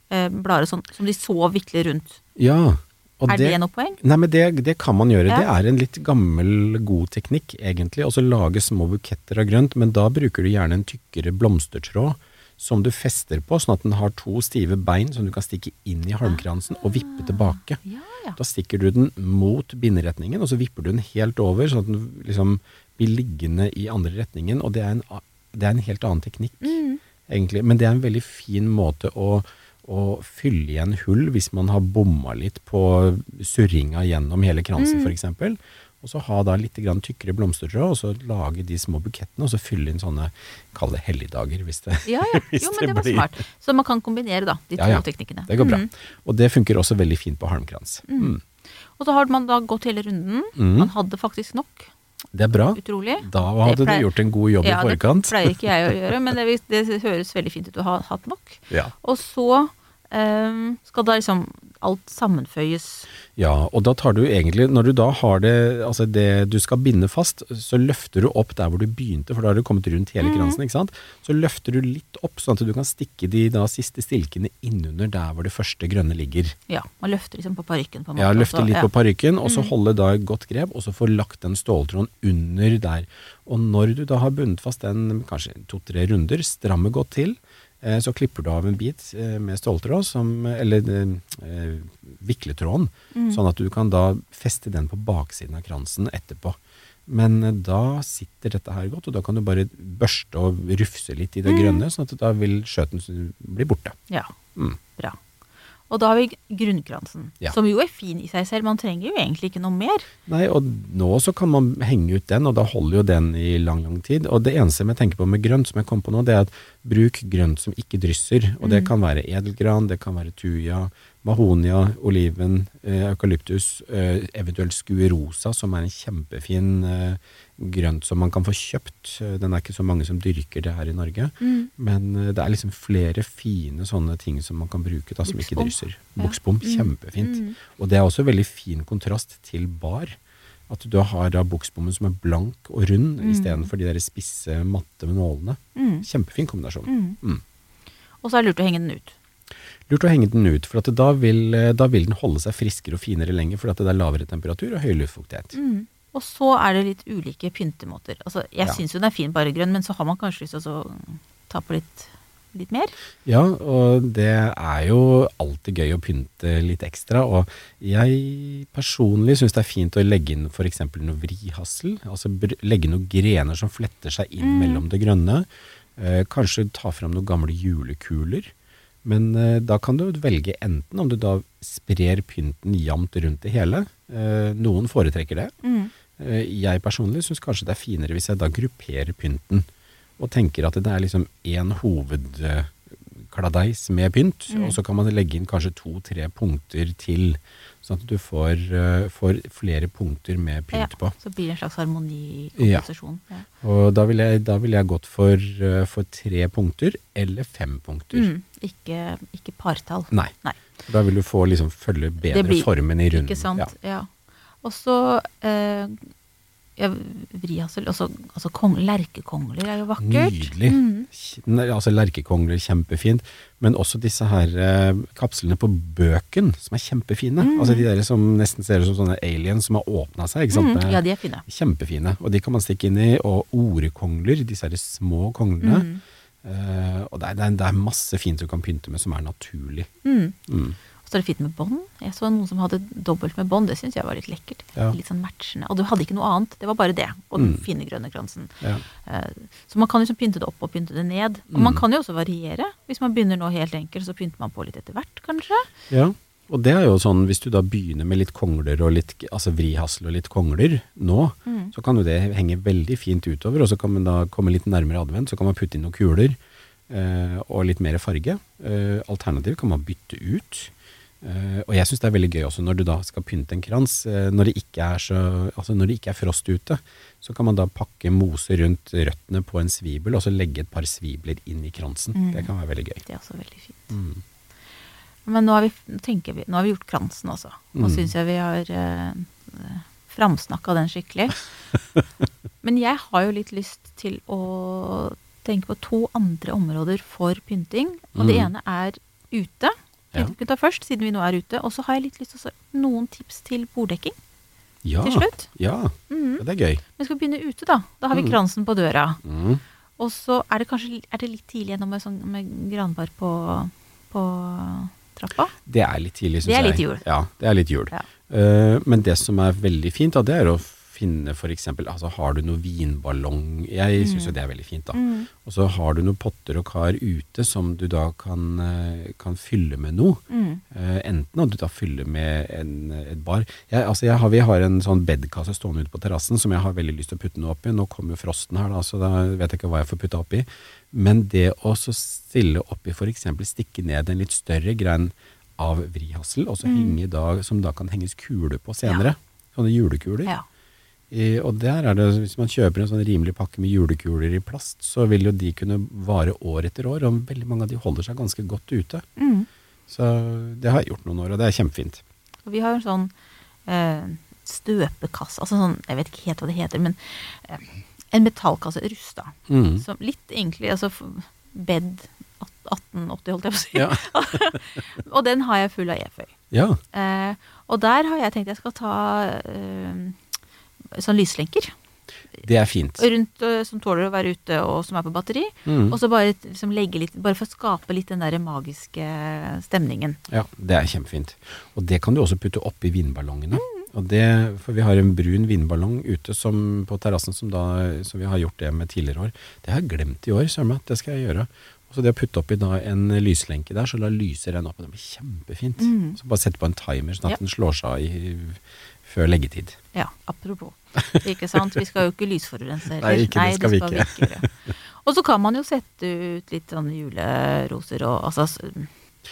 eh, blader sånn, som de så vikler rundt. Ja. og er det, noe poeng? Nei, men det, det kan man gjøre. Ja. Det er en litt gammel, god teknikk, egentlig. Altså lage små buketter av grønt, men da bruker du gjerne en tykkere blomstertråd som du fester på, sånn at den har to stive bein som du kan stikke inn i halmkransen og vippe tilbake. Ja, ja. Da stikker du den mot binderetningen, og så vipper du den helt over, sånn at den liksom blir liggende i andre retningen. Og det er en, det er en helt annen teknikk, Mm. egentlig. Men det er en veldig fin måte å, å fylle igjen hull hvis man har bomma litt på surringa gjennom hele kransen, for f.eks. Og så ha da litt grann tykkere blomstertråd, og så lage de små bukettene, og så fylle inn sånne, kall det helligdager, hvis det Ja, ja. Jo, men det var smart. Så man kan kombinere da, de to Ja, ja. teknikkene. Det går bra. Mm. Og det funker også veldig fint på halmkrans. Mm. Og så har man da gått hele runden. Mm. Man hadde faktisk nok. Det er bra. Utrolig. Da hadde pleier- du gjort en god jobb ja, i forkant. Det pleier ikke jeg å gjøre, men det, det høres veldig fint ut å ha hatt nok. Ja. Og så um, skal da liksom alt sammenføyes. Ja, og da tar du egentlig, når du da har det, altså det du skal binde fast, så løfter du opp der hvor du begynte, for da har du kommet rundt hele kransen, ikke sant? Så løfter du litt opp, sånn at du kan stikke de da siste stilkene innunder der hvor det første grønne ligger. Ja, man løfter liksom på parykken på en måte. Ja, løfte litt ja. på parykken, og så holde da et godt grep, og så få lagt den ståltråden under der. Og når du da har bundet fast den kanskje to-tre runder, stramme godt til, så klipper du av en bit eh, med ståltråd, som, eller eh, vikletråden, sånn at du kan da feste den på baksiden av kransen etterpå. Men eh, da sitter dette her godt, og da kan du bare børste og rufse litt i det grønne, sånn at da vil skjøten bli borte. Ja, Mm. bra. Og da har vi grunnkransen, Ja. som jo er fin i seg selv. Man trenger jo egentlig ikke noe mer. Nei, og nå så kan man henge ut den, og da holder jo den i lang, lang tid. Og det eneste jeg tenker på med grønt, som jeg kom på nå, det er at Bruk grønt som ikke drysser, og det kan være edelgran, det kan være tuja, mahonia, oliven, eh, eukalyptus, eh, eventuelt skuerosa, som er en kjempefin eh, grønt som man kan få kjøpt. Den er ikke så mange som dyrker det her i Norge, men eh, det er liksom flere fine sånne ting som man kan bruke da, som ikke Buksbom. drysser. Ja. Kjempefint. kjempefint. Og det er også veldig fin kontrast til bar. At du har da buksbommen som er blank og rund, Mm. istedenfor de der spisse, matte nålene. Kjempefin kombinasjon. Mm. Og så er det lurt å henge den ut. Lurt å henge den ut, for at da, vil, eh, da vil den holde seg friskere og finere lenger, for at det er lavere temperatur og høy luftfuktighet. Og så er det litt ulike pyntemåter. Altså, jeg Ja. syns jo den er fin bare grønn, men så har man kanskje lyst til å ta på litt, litt mer. Ja, og det er jo alltid gøy å pynte litt ekstra. Og jeg personlig syns det er fint å legge inn f.eks. noe vrihassel. Altså legge noen grener som fletter seg inn mellom det grønne. Eh, kanskje ta fram noen gamle julekuler. Men eh, da kan du velge enten om du da sprer pynten jevnt rundt det hele. Eh, noen foretrekker det. Eh, jeg personlig syns kanskje det er finere hvis jeg da grupperer pynten. Og tenker at det er liksom én hovedkladeis med pynt, og så kan man legge inn kanskje to-tre punkter til. Sånn at du får, eh, får flere punkter med pynt på. Så blir det en slags harmoni i Ja. Ja. Og da ville jeg, vil jeg gått for, eh, for tre punkter eller fem punkter. Mm. Ikke, ikke partall. Nei. Nei. Da vil du få liksom følge bedre blir- formen i runden. Ikke sant? Ja. Ja. Og så eh, ja, vrihassel altså, altså kong, Lerkekongler er jo vakkert. Nydelig. Mm. Altså Lerkekongler, kjempefint. Men også disse her eh, kapslene på bøken, som er kjempefine. Mm. Altså De der som nesten ser ut som sånne aliens som har åpna seg. ikke sant? Mm. Ja, de er fine. Kjempefine. Og de kan man stikke inn i. Og orekongler, disse her små konglene. Mm. Eh, og det er, det, er, det er masse fint du kan pynte med som er naturlig. Mm. Så er det fint med bånd. Jeg så noen som hadde dobbelt med bånd. Det syns jeg var litt lekkert. Ja. Litt sånn matchende. Og du hadde ikke noe annet. Det var bare det. Og den Mm. fine grønne kransen. Ja. Eh, Så man kan liksom pynte det opp og pynte det ned. Og man Mm. kan jo også variere. Hvis man begynner nå helt enkelt, så pynter man på litt etter hvert, kanskje. Ja, og det er jo sånn, hvis du da begynner med litt kongler og litt, altså vrihassel og litt kongler nå, Mm. så kan jo det henge veldig fint utover, og så kan man da komme litt nærmere advent, så kan man putte inn noen kuler eh, og litt mer farge. Eh, alternativt kan man bytte ut. Eh, og jeg syns det er veldig gøy også når du da skal pynte en krans, Uh, når, det ikke er så, altså når det ikke er frost ute, så kan man da pakke mose rundt røttene på en svibel, og så legge et par svibler inn i kransen. Mm. Det kan være veldig gøy. Det er også veldig fint. Mm. Men nå har vi, vi, nå har vi gjort kransen også. Nå Mm. syns jeg vi har uh, framsnakka den skikkelig. Men jeg har jo litt lyst til å tenke på to andre områder for pynting. Og det Mm. ene er ute. Ja. Vi kan ta først, siden vi nå er ute. Og så har jeg litt lyst til å noen tips til borddekking Ja, til slutt. ja, Mm. ja, det er gøy. Men skal vi begynne ute, da? Da har vi Mm. kransen på døra. Mm. Og så er det kanskje er det litt tidlig ennå med, sånn, med granbar på, på trappa. Det er litt tidlig, syns Det er litt jul. Ja, det er litt jul. Ja. Uh, men det som er veldig fint, da, det er å finne for eksempel, altså har du noe vinballong Jeg syns jo det er veldig fint, da. Mm. Og så har du noen potter og kar ute som du da kan, eh, kan fylle med noe. Mm. Uh, enten at du da fyller med en, et bar jeg, altså jeg har, Vi har en sånn bedkasse stående ute på terrassen som jeg har veldig lyst til å putte noe oppi. Nå kommer jo frosten her, da, så da vet jeg ikke hva jeg får putta oppi. Men det å så stille oppi f.eks. stikke ned en litt større grein av vrihassel, og så henge da, som da kan henges kuler på senere. Sånne julekuler. Ja. I, og der er det, hvis man kjøper en sånn rimelig pakke med julekuler i plast, så vil jo de kunne vare år etter år, og veldig mange av de holder seg ganske godt ute. Mm. Så det har jeg gjort noen år, og det er kjempefint. Og vi har en sånn eh, støpekasse, altså sånn, jeg vet ikke helt hva det heter, men eh, en metallkasse rusta. Mm. Som litt egentlig, altså bed 1880, holdt jeg på å si. Ja. og den har jeg full av eføy. ja. Eh, og der har jeg tenkt jeg skal ta eh, sånn lyslenker Det er fint. rundt eh, som tåler å være ute og som er på batteri. Mm. Og så bare liksom legge litt, bare for å skape litt den der magiske stemningen. Ja, det er kjempefint. Og det kan du også putte oppi vindballongene. Mm. Og det, for vi har en brun vindballong ute som, på terrassen som, da- som vi har gjort det med tidligere år. Det har jeg glemt i år, søren meg. Det skal jeg gjøre. Så det å putte oppi da en lyslenke der, så da lyser den opp. Og det blir kjempefint. Mm. Så bare sette på en timer, sånn at Ja. den slår seg av i, før leggetid. Ja, apropos. Ikke sant? Vi skal jo ikke lysforurense heller. Nei, ikke det skal vi ikke. gjøre. Og så kan man jo sette ut litt sånn juleroser og altså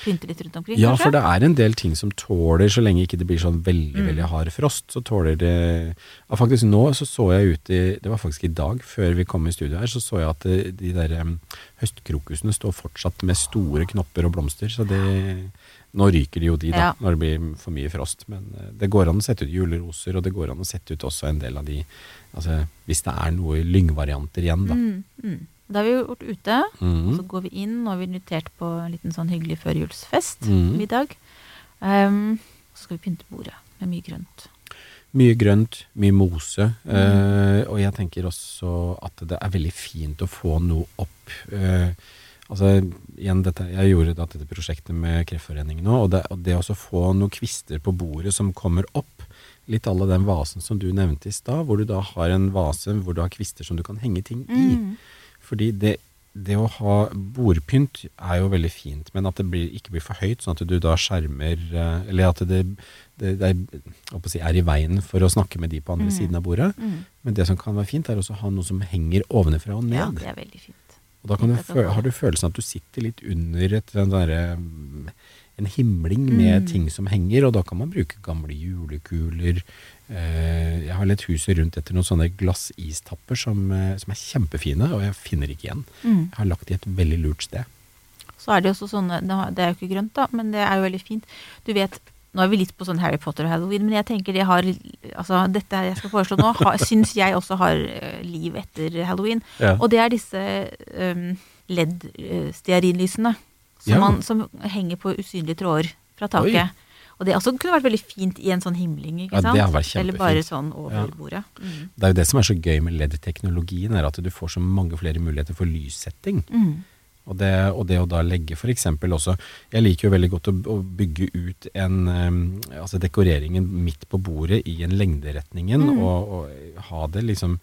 pynte litt rundt omkring, Ja, kanskje. for det er en del ting som tåler, så lenge ikke det blir sånn veldig Mm. veldig hard frost, så tåler det ja, Faktisk nå så så jeg ut i Det var faktisk i dag, før vi kom i studio her, så så jeg at eh, de der um, høstkrokusene står fortsatt med store knopper og blomster. Så det Nå ryker de jo de, da, Ja. når det blir for mye frost. Men eh, det går an å sette ut juleroser, og det går an å sette ut også en del av de Altså hvis det er noe lyngvarianter igjen, da. Mm, mm. Da har vi vært ute, Mhm. så går vi inn, og vi er invitert på en liten sånn hyggelig førjulsfest, Mhm. middag. Um, så skal vi pynte bordet med mye grønt. Mye grønt, mye mose. Mm. Uh, og jeg tenker også at det er veldig fint å få noe opp. Uh, altså, igjen dette, Jeg gjorde da dette prosjektet med Kreftforeningen nå, og det, og det å få noen kvister på bordet som kommer opp. Litt alle den vasen som du nevnte i stad, hvor du da har en vase hvor du har kvister som du kan henge ting i. Mm. Fordi det, det å ha bordpynt er jo veldig fint, men at det blir, ikke blir for høyt, sånn at du da skjermer eh, Eller at det, det, det er, si, er i veien for å snakke med de på andre Mm. siden av bordet. Mm. Men det som kan være fint, er også å ha noe som henger ovenfra og ned. Ja, det er veldig fint. og da kan du har du følelsen at du sitter litt under et, den derre, mm, en himling med Mm. ting som henger, og da kan man bruke gamle julekuler. Eh, jeg har lett huset rundt etter noen sånne glassistapper som, eh, som er kjempefine, og jeg finner ikke igjen. Mm. Jeg har lagt de et veldig lurt sted. Så er det jo også sånne Det er jo ikke grønt, da, men det er jo veldig fint. Du vet, nå er vi litt på sånn Harry Potter og Halloween, men jeg tenker det har Altså, dette jeg skal foreslå nå, har, syns jeg også har eh, liv etter halloween. Ja. Og det er disse um, LED-stearinlysene som, Ja. man- som henger på usynlige tråder fra taket. Oi. Og det også kunne vært veldig fint i en sånn himling, ikke Ja, sant? vært Eller bare sånn over Ja. bordet. Mm. Det er jo det som er så gøy med LED-teknologien, er at du får så mange flere muligheter for lyssetting. Mm. Og det, og det å da legge eksempel også Jeg liker jo veldig godt å, å bygge ut en Altså dekoreringen midt på bordet i en lengderetningen, Mm. og, og ha det liksom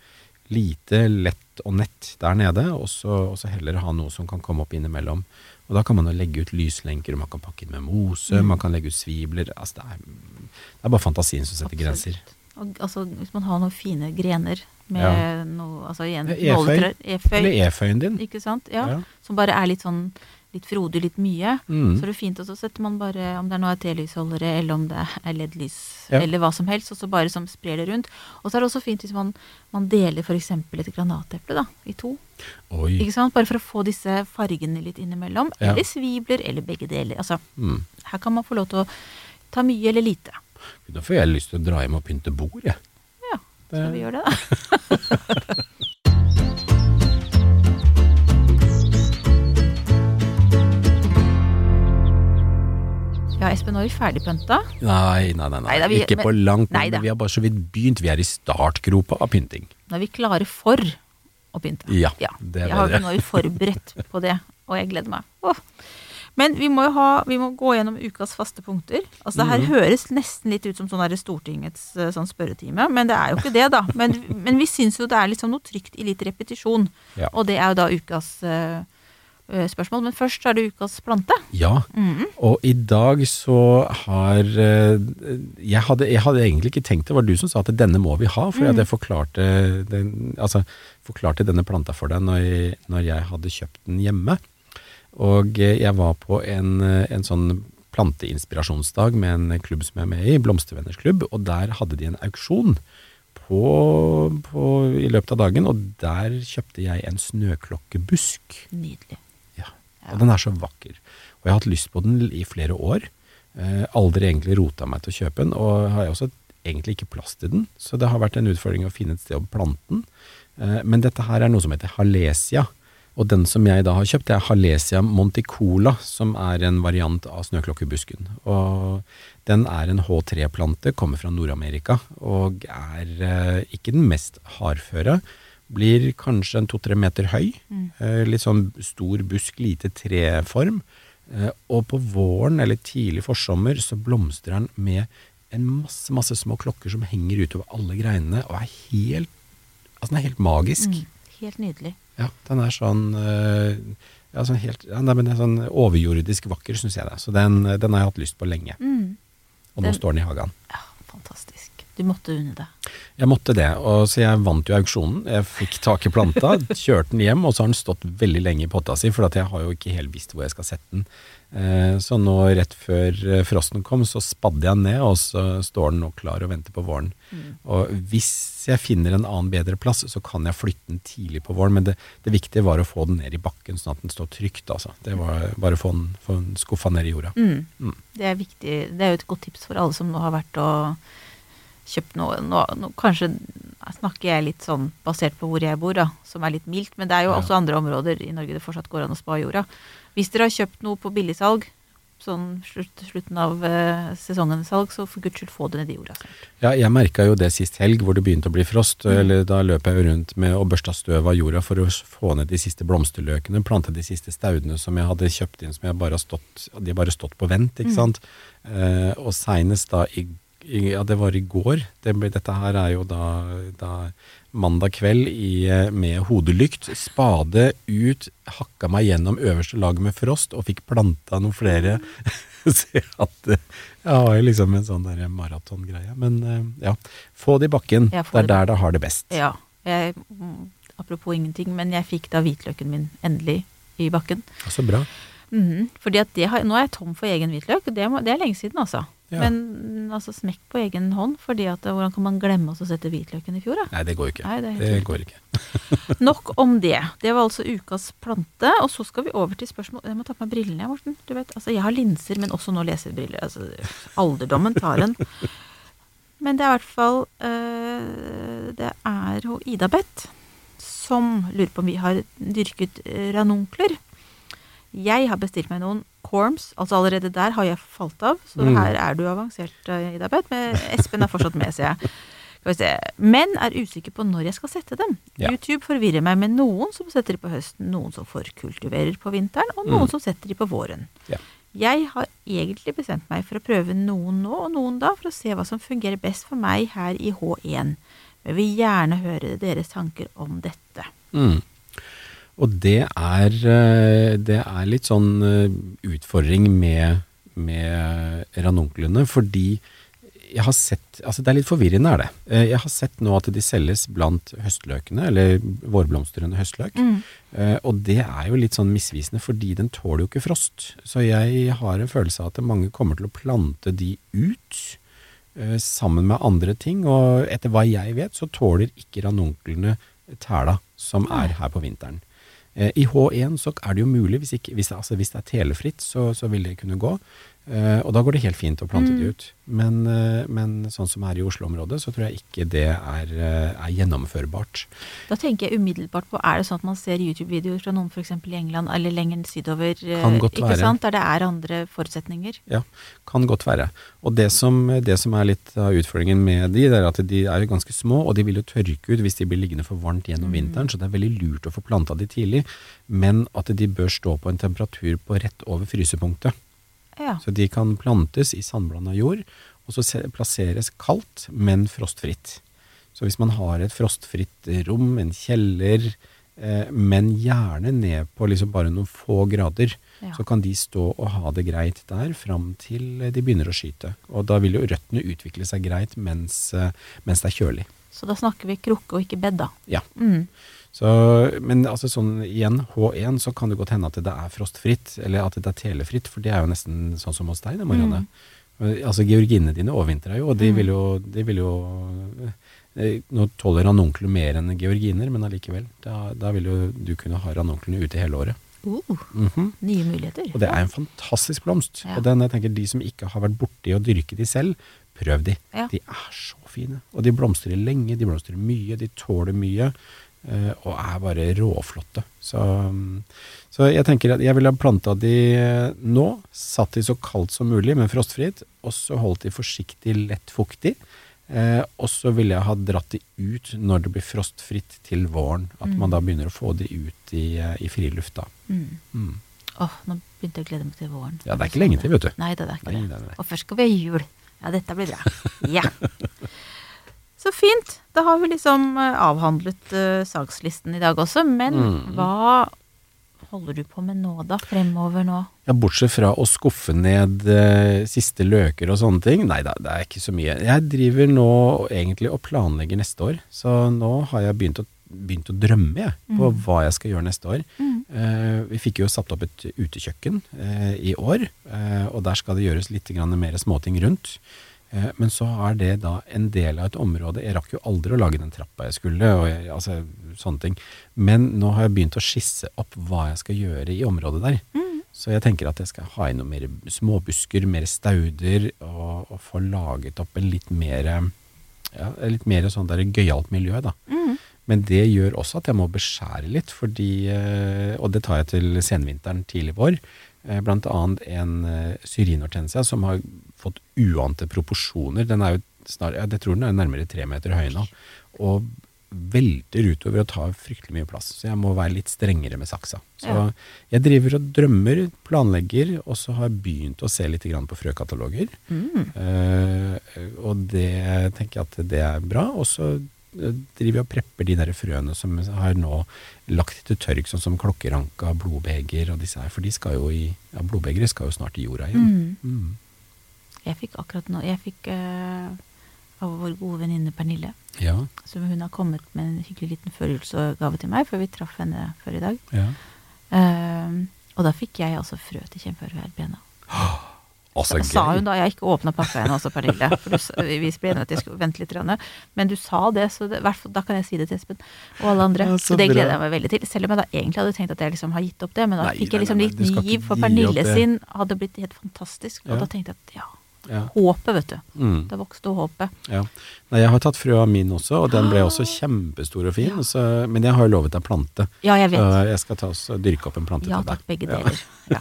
lite, lett og nett der nede, og så, og så heller ha noe som kan komme opp innimellom. Og da kan man jo legge ut lyslenker, og man kan pakke inn med mose, Mm. man kan legge ut svibler. Altså det er, det er bare fantasien som setter grenser. Og, altså, hvis man har noen fine grener med Ja. noe Altså igjen Ja, eføy. nåletrær. Eller e-føyen din. Ikke sant? Ja. Ja. Som bare er litt sånn litt frodig, litt mye. Mm. Så er det fint, og så setter man bare, om det er noe av telysholdere, eller om det er LED-lys, Ja. eller hva som helst, og så bare som sprer det rundt. Og så er det også fint hvis man, man deler f.eks. et granateple da, i to. Oi. Ikke sant? Bare for å få disse fargene litt innimellom. Ja. Eller svibler, eller begge deler. Altså, Mm. her kan man få lov til å ta mye eller lite. Da får jeg lyst til å dra hjem og pynte bord, jeg. Ja, skal vi gjøre det, da? Espen, vi ferdigpynta. Nei, nei, nei, nei. Nei, vi- ikke på langt nær. Vi har bare så vidt begynt. Vi er i startgropa av pynting. Nå er vi klare for å pynte. Ja, det er jeg har, er vi forberedt på det, og jeg gleder meg. Åh. Men vi må jo ha, vi må gå gjennom ukas faste punkter. Altså Det her mm. høres nesten litt ut som sånn Stortingets eh, sånn spørretime, men det er jo ikke det, da. Men, men vi syns jo det er liksom noe trygt i litt repetisjon. Ja. Og det er jo da ukas eh, spørsmål. Men først er det ukas plante. Ja, Mhm. og i dag så har eh, jeg hadde, jeg hadde egentlig ikke tenkt det, var du som sa at denne må vi ha, for Mm. jeg forklarte, den, altså, forklarte denne planta for deg når jeg, når jeg hadde kjøpt den hjemme. Og eh, jeg var på en, eh, en sånn planteinspirasjonsdag med en klubb som jeg er med i, Blomstervenners klubb, og der hadde de en auksjon på, på, i løpet av dagen, og der kjøpte jeg en snøklokkebusk. Nydelig. Ja, og den er så vakker. Og jeg har hatt lyst på den i flere år. Eh, aldri egentlig rota meg til å kjøpe den, og har også egentlig ikke plass til den. Så det har vært en utfordring å finne et sted å plante den. Eh, men dette her er noe som heter Halesia. Og den som jeg da har kjøpt, det er Halesia monticola, som er en variant av snøklokkebusken. Og den er en H3-plante, kommer fra Nord-Amerika, og er eh, ikke den mest hardføre. Blir kanskje en to-tre meter høy. Mm. litt sånn stor busk, lite treform. Eh, og på våren eller tidlig forsommer så blomstrer den med en masse, masse små klokker som henger utover alle greinene, og er helt, altså den er helt magisk. Mm. Helt nydelig. Ja, den er sånn, eh, ja, sånn helt, ja, men den er sånn overjordisk vakker, syns jeg det. Så den, den har jeg hatt lyst på lenge. Mm. Og nå Den- står den i hagen. Ja, fantastisk. Du måtte unne deg. Jeg måtte det, og så jeg vant jo auksjonen. Jeg fikk tak i planta, kjørte den hjem, og så har den stått veldig lenge i potta si, for jeg har jo ikke helt visst hvor jeg skal sette den. Eh, Så nå rett før eh, frosten kom, så spadde jeg den ned, og så står den nå klar og venter på våren. Og hvis jeg finner en annen bedre plass, så kan jeg flytte den tidlig på våren, men det, det viktige var å få den ned i bakken, sånn at den står trygt, altså. Det var bare å få den, få den skuffa ned i jorda. Mm. Mm. Det er viktig. Det er jo et godt tips for alle som nå har vært og kjøpt noe. Nå, nå, kanskje snakker jeg litt sånn basert på hvor jeg bor, da, som er litt mildt. Men det er jo Ja. også andre områder i Norge det fortsatt går an å spa jorda. Hvis dere har kjøpt noe på billigsalg, sånn slutt, slutten av eh, sesongens salg, så for guds skyld få det ned i jorda. snart. Ja, jeg merka jo det sist helg, hvor det begynte å bli frost. eller Da løp jeg rundt med og børsta støv av jorda for å få ned de siste blomsterløkene. Plante de siste staudene som jeg hadde kjøpt inn, som jeg bare har stått, de har bare stått på vent. ikke sant? Eh, og seinest da i Ja, det var i går. Det, ble- dette her er jo da, da mandag kveld i, eh, med hodelykt. Spade ut, hakka meg gjennom øverste laget med frost og fikk planta noen flere. Så jeg hadde jeg har jo liksom en sånn maratongreie. Men eh, ja, få det i bakken. Det er der det har det best. Ja. Jeg, apropos ingenting, men jeg fikk da hvitløken min endelig i bakken. Så bra. Mhm, fordi at det har, Nå er jeg tom for egen hvitløk. Det, må, det er lenge siden, altså. Ja. Men altså, smekk på egen hånd. fordi at eh, hvordan kan man glemme å sette hvitløken i fjor, da? Nei, det går ikke. Nei, det det går ikke. Nok om det. Det var altså ukas plante. Og så skal vi over til spørsmål Jeg må ta på meg brillene, Morten. Du vet, altså, jeg har linser, men også nå lesebriller. Altså, alderdommen tar en. Men det er i hvert fall øh, Det er Ida Beth som lurer på om vi har dyrket eh, ranunkler. Jeg har bestilt meg noen corms. Altså allerede der har jeg falt av. Så Mm. her er du avansert, eh, Ida Beth. Men Espen er fortsatt med, ser jeg. Men er usikker på når jeg skal sette dem. Ja. YouTube forvirrer meg med noen som setter de på høsten, noen som forkultiverer på vinteren, og noen Mm. som setter de på våren. Ja. Jeg har egentlig bestemt meg for å prøve noen nå og noen da, for å se hva som fungerer best for meg her i H1. Men vil gjerne høre deres tanker om dette. Mm. Og det er, eh, det er litt sånn eh, utfordring med, med ranunklene, fordi jeg har sett Altså det er litt forvirrende, er det. Eh, Jeg har sett nå at de selges blant høstløkene, eller vårblomstrende høstløk. Mm. Og det er jo litt sånn misvisende, fordi den tåler jo ikke frost. Så jeg har en følelse av at mange kommer til å plante de ut sammen med andre ting. Og etter hva jeg vet, så tåler ikke ranunklene tæla som er her på vinteren. Eh, I H1 så er det jo mulig, hvis, ikke, hvis, altså, hvis det er telefritt, så, så vil det kunne gå. Eh, og da går det helt fint å plante de ut. Men, eh, men sånn som er i Oslo-området, så tror jeg ikke det er, eh, er gjennomførbart. Da tenker jeg umiddelbart på, er det sånn at man ser YouTube-videoer fra noen f.eks. i England eller lenger sydover, Kan godt ikke være. sant? der det er andre forutsetninger? Ja, kan godt være. Og det som, det som er litt av utfordringen med de, det er at de er jo ganske små, og de vil jo tørke ut hvis de blir liggende for varmt gjennom vinteren, så det er veldig lurt å få planta de tidlig, men at de bør stå på en temperatur på rett over frysepunktet. Ja. Så de kan plantes i sandblanda jord, og så plasseres kaldt, men frostfritt. Så hvis man har et frostfritt rom, en kjeller, eh, men gjerne ned på liksom bare noen få grader, Ja. så kan de stå og ha det greit der fram til de begynner å skyte. Og da vil jo røttene utvikle seg greit mens, eh, mens det er kjølig. Så da snakker vi krukke og ikke bed, da. Ja. Mm. Så, men altså sånn igjen, H1, så kan det godt hende at det er frostfritt, eller at det er telefritt, for det er jo nesten sånn som hos deg, det, Marianne. Mm. Altså Georginene dine overvintrer jo, og de vil jo, de vil jo eh, Nå tåler ranunkler mer enn georginer, men allikevel. Da, da vil jo du kunne ha ranunklene ute hele året. Uh, Mhm. nye muligheter. Og det er en fantastisk blomst. Ja. Og den, jeg tenker de som ikke har vært borti å dyrke de selv, prøv de. Ja. De er så fine. Og de blomstrer lenge, de blomstrer mye, de tåler mye. Eh, og er bare råflotte. Så, mm, så jeg tenker at jeg ville ha planta de eh, nå, satt de så kaldt som mulig, men frostfritt, og så holdt de forsiktig lett fuktig. Eh, og så ville jeg ha dratt de ut når det blir frostfritt til våren. At man da begynner å få de ut i, eh, i friluft da. Mm. Mm. Åh, nå begynte jeg å glede meg til våren. Ja, det er ikke lenge til, vet du. Nei, det er ikke Nei, det. nei, nei. Og først skal vi ha jul. Ja, dette blir bra. Ja. Så fint. Da har vi liksom eh, avhandlet uh, sakslisten i dag også. Men Mm. hva holder du på med nå, da? Fremover nå? Ja, Bortsett fra å skuffe ned uh, siste løker og sånne ting. Nei da, det er ikke så mye. Jeg driver nå egentlig og planlegger neste år. Så nå har jeg begynt å, begynt å drømme jeg, på Mm. hva jeg skal gjøre neste år. Mm. Uh, vi fikk jo satt opp et utekjøkken i år, og der skal det gjøres litt grann mer småting rundt. Eh, men så er det da en del av et område Jeg rakk jo aldri å lage den trappa jeg skulle, og jeg, altså sånne ting. Men nå har jeg begynt å skisse opp hva jeg skal gjøre i området der. Mm. Så jeg tenker at jeg skal ha inn noen mer småbusker, mer stauder, og, og få laget opp en litt mer ja, litt mer sånn der gøyalt miljø, da. Mm. Men det gjør også at jeg må beskjære litt, fordi eh, Og det tar jeg til senvinteren tidlig vår. Eh, annet en eh, syrinhortensia som har fått uante proporsjoner. Den er jo snar, jeg tror den er nærmere tre meter høy nå. Og velter utover og tar fryktelig mye plass. Så jeg må være litt strengere med saksa. Så Ja. jeg driver og drømmer, planlegger, og så har jeg begynt å se litt på frøkataloger. Mm. Uh, og det tenker jeg at det er bra. Og så driver og prepper de der frøene som har nå lagt til tørk, sånn som klokkeranka, blodbeger og disse her. For de skal jo i ja, blodbegeret skal jo snart i jorda igjen. Mm. Mm. Jeg fikk akkurat nå Jeg fikk eh, av vår gode venninne Pernille. Ja, Som hun har kommet med en hyggelig liten førjulsgave til meg, for vi traff henne før i dag. ja. Uh, og da fikk jeg altså frø til kjempeverbena. Også Sa- Sa gøy. hun da. Jeg har ikke åpna pakka ennå, også, Pernille. For du, vi ble enige om at jeg skulle vente litt. Men du sa det, så det, da kan jeg si det til Espen og alle andre. Ja, så så det bra. gleder jeg meg veldig til. Selv om jeg da egentlig hadde tenkt at jeg liksom har gitt opp det. Men da Nei, fikk jeg liksom nei, litt giv, for Pernille sin hadde blitt helt fantastisk. Og Ja. da tenkte jeg at ja, Ja. håpet, vet du. Mm. Det vokste håpet. Ja. Nei, jeg har tatt frø av min også, og den ble også kjempestor og fin. Ah. Ja. Så, men jeg har jo lovet deg plante. Ja, jeg vet. Uh, jeg skal ta oss dyrke opp en plante Ja til deg. takk, begge deler. Ja.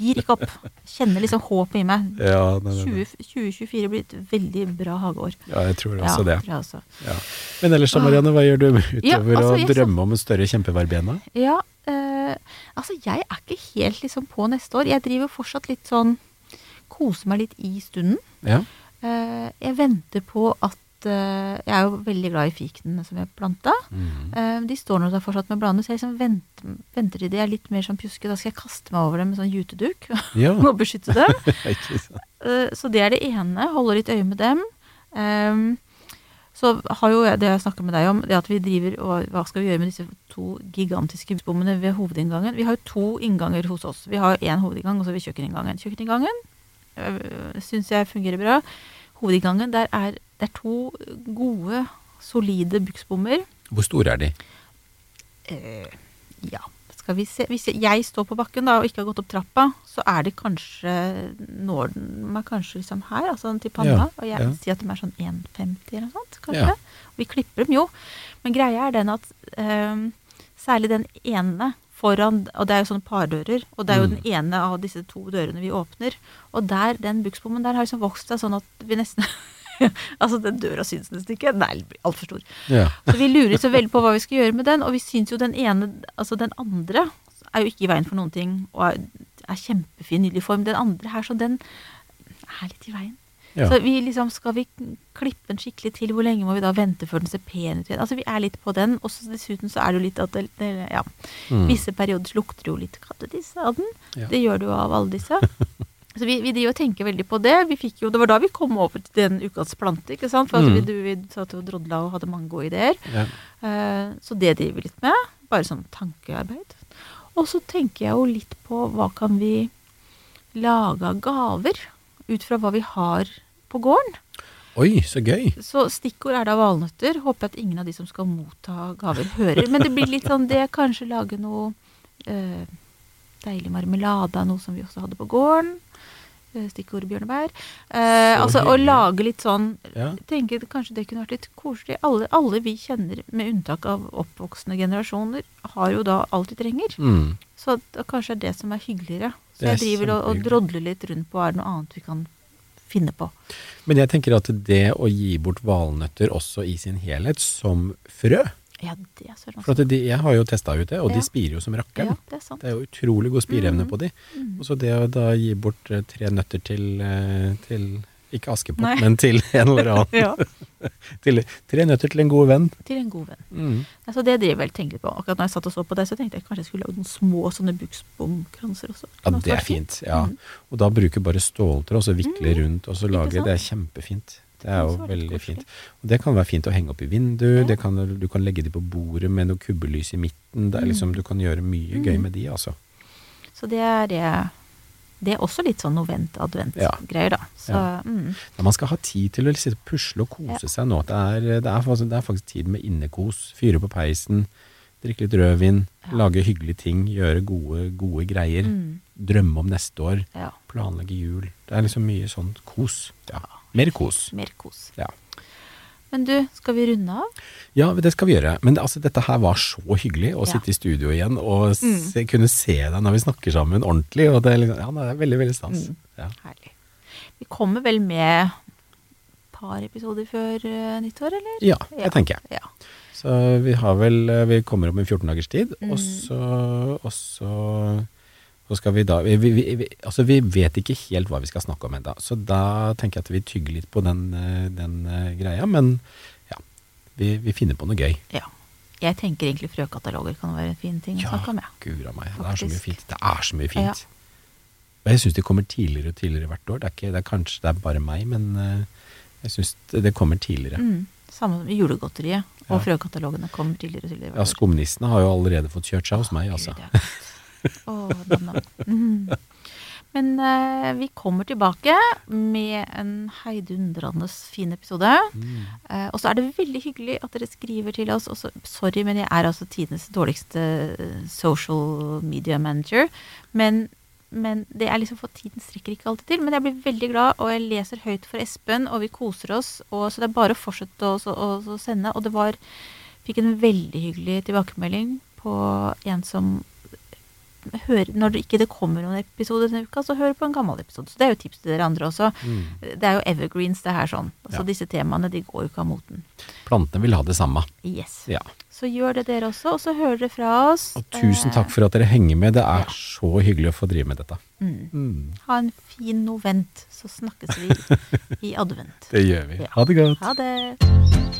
Gir ikke opp. Kjenner liksom håpet i meg. Ja, det, det, nei. 20, 2024 blir et veldig bra hageår. ja, jeg tror Ja, også det. tror også. Ja. Men ellers da, Marianne, hva gjør du utover Ja, altså, å drømme så- om en større kjempeverbena? Ja, uh, altså jeg er ikke helt liksom på neste år. Jeg driver fortsatt litt sånn Koser meg litt i stunden. Ja. Eh, jeg venter på at eh, Jeg er jo veldig glad i fikene som jeg planta. Mm. Eh, de står nå der fortsatt med bladene, så jeg liksom venter, venter til de er litt mer sånn pjuske. Da skal jeg kaste meg over dem med sånn juteduk Ja, og beskytte dem. Så det er det ene. Holde litt øye med dem. Ehm, så har jo jeg det jeg snakker med deg om, det at vi driver og hva skal vi gjøre med disse to gigantiske bommene ved hovedinngangen. Vi har jo to innganger hos oss. Vi har én hovedinngang, og så har vi kjøkkeninngangen. Kjøkkeninngangen syns jeg fungerer bra. Hovedinngangen, der er det er to gode, solide buksbommer. Hvor store er de? Eh, ja, skal vi se. Hvis jeg står på bakken da, og ikke har gått opp trappa, så er det kanskje Når den meg kanskje liksom her, altså til panna. Ja, og jeg ja. sier at de er sånn 1,50 eller noe sånt, kanskje. Ja. Og vi klipper dem jo. Men greia er den at eh, særlig den ene foran Og det er jo sånne pardører, og det er jo Mm. den ene av disse to dørene vi åpner. Og der, den buksbommen der har liksom vokst seg sånn at vi nesten Altså, den døra syns nesten ikke. Den er altfor stor. Ja. Så vi lurer så veldig på hva vi skal gjøre med den, og vi syns jo den ene, altså den andre, er jo ikke i veien for noen ting, og er, er kjempefin, nydelig form. Den andre her, så den er litt i veien. Ja. Så vi liksom, skal vi klippe den skikkelig til, hvor lenge må vi da vente før den ser pen ut igjen? Altså vi er litt på den, og dessuten så er det jo litt at det, det, ja, Mm. visse perioder lukter jo litt kattetiss av den. Ja. Det gjør det jo av alle disse. Så vi, vi driver og tenker veldig på det. Vi fikk jo, det var da vi kom over til den ukas plante, ikke sant? For altså, Mm. vi, vi satt og drodla og hadde mange gode ideer. Ja. Uh, Så det driver vi litt med. Bare sånn tankearbeid. Og så tenker jeg jo litt på hva kan vi lage av gaver ut fra hva vi har på gården. Oi, så gøy. Så stikkord er da valnøtter. Håper at ingen av de som skal motta gaver, hører. Men det blir litt sånn det, kanskje lage noe eh, deilig marmelade av noe som vi også hadde på gården. Eh, Stikkord bjørnebær. Eh, Så altså å lage litt sånn Ja. tenker kanskje det kunne vært litt koselig. Alle, alle vi kjenner, med unntak av oppvoksende generasjoner, har jo da alt de trenger. Mm. Så at, kanskje er det som er hyggeligere. Så er jeg driver og, og drodler litt rundt på er det noe annet vi kan finne på. Men jeg tenker at det å gi bort valnøtter også i sin helhet som frø Ja, det er søren For de, jeg har jo testa ut det, og Ja. de spirer jo som Ja, det er sant. Det er jo utrolig god spireevne Mhm. på de. Mm. Og så det å da gi bort eh, tre nøtter til, eh, til ikke Askepott, Nei. men til en eller annen. Ja. Til, tre nøtter til en god venn. til en god venn. Mm. Altså det driver jeg vel tenker på. Akkurat når jeg satt og så på det, så tenkte jeg kanskje jeg skulle lage noen små sånne buksbomkranser også. Ja, det er fint. Ja. Mm. Og da bruke bare ståltråd, og så vikle rundt, og så lage? Det er kjempefint. Det er jo veldig fint. Og det kan være fint å henge opp i vinduet, Ja. det kan, du kan legge de på bordet med noe kubbelys i midten. Det er Mm. liksom, du kan gjøre mye gøy Mm. med de, altså. Så det er det Det er også litt sånn novent-advent-greier, da. Så Ja. mm. Ja, man skal ha tid til å sitte og pusle og kose Ja. seg nå. Det er, det, er, faktisk- det er faktisk tid med innekos. Fyre på peisen, drikke litt rødvin, lage hyggelige ting, gjøre gode, gode greier. Mm. Drømme om neste år, ja. planlegge jul. Det er liksom mye sånn kos. Ja. Mer kos. Mer kos. Ja. Men du, skal vi runde av? Ja, det skal vi gjøre. Men det, altså, dette her var så hyggelig å Ja. sitte i studio igjen og se, kunne se deg når vi snakker sammen ordentlig. Og det liksom, ja, det er veldig, veldig stas. Mm. Ja. Herlig. Vi kommer vel med et par episoder før uh, nyttår, eller? ja, det tenker jeg. Ja. Så vi har vel eh, Vi kommer om en 14 dagers tid, Mm. og så så skal vi da vi, vi, vi, Altså, vi vet ikke helt hva vi skal snakke om ennå, så da tenker jeg at vi tygger litt på den, eh, den eh, greia. Men ja, vi, vi finner på noe gøy. ja. Jeg tenker egentlig frøkataloger kan være en fin ting å Ja, snakke om, ja. gura meg. Det er så mye fint. Det er så mye fint. Ja. Og jeg syns de kommer tidligere og tidligere hvert år. Det er, ikke, det er kanskje det er bare meg, men eh, jeg syns det, det kommer tidligere. Mm. Samme som julegodteriet. Og Ja. Og frøkatalogene kommer tidligere og tidligere. Ja, Skumnissene har jo allerede fått kjørt seg hos meg, altså. Mhm. Men eh, vi kommer tilbake med en heidundrende fin episode. Mm. Eh, og så er det veldig hyggelig at dere skriver til oss. Også, sorry, men jeg er altså tidenes dårligste eh, social media manager. Men, men det er liksom for tiden strekker ikke alltid til. Men jeg blir veldig glad, og jeg leser høyt for Espen, og vi koser oss. Og, så det er bare å fortsette å, å, å sende. Og det var Fikk en veldig hyggelig tilbakemelding på en som hører Når det ikke kommer noen episode denne uka, så hør på en gammel episode. Så det er jo tips til dere andre også. Mm. Det er jo evergreens, det her sånn. Altså Ja. Disse temaene de går jo ikke av moten. Plantene vil ha det samme. Yes. Ja. Så gjør det dere også, og så hører dere fra oss. Og tusen takk for at dere henger med. Det er Ja. så hyggelig å få drive med dette. Eh, mm. Mm. Ha en fin novent, så snakkes vi i advent. Det gjør vi. Ha det godt. Ha det.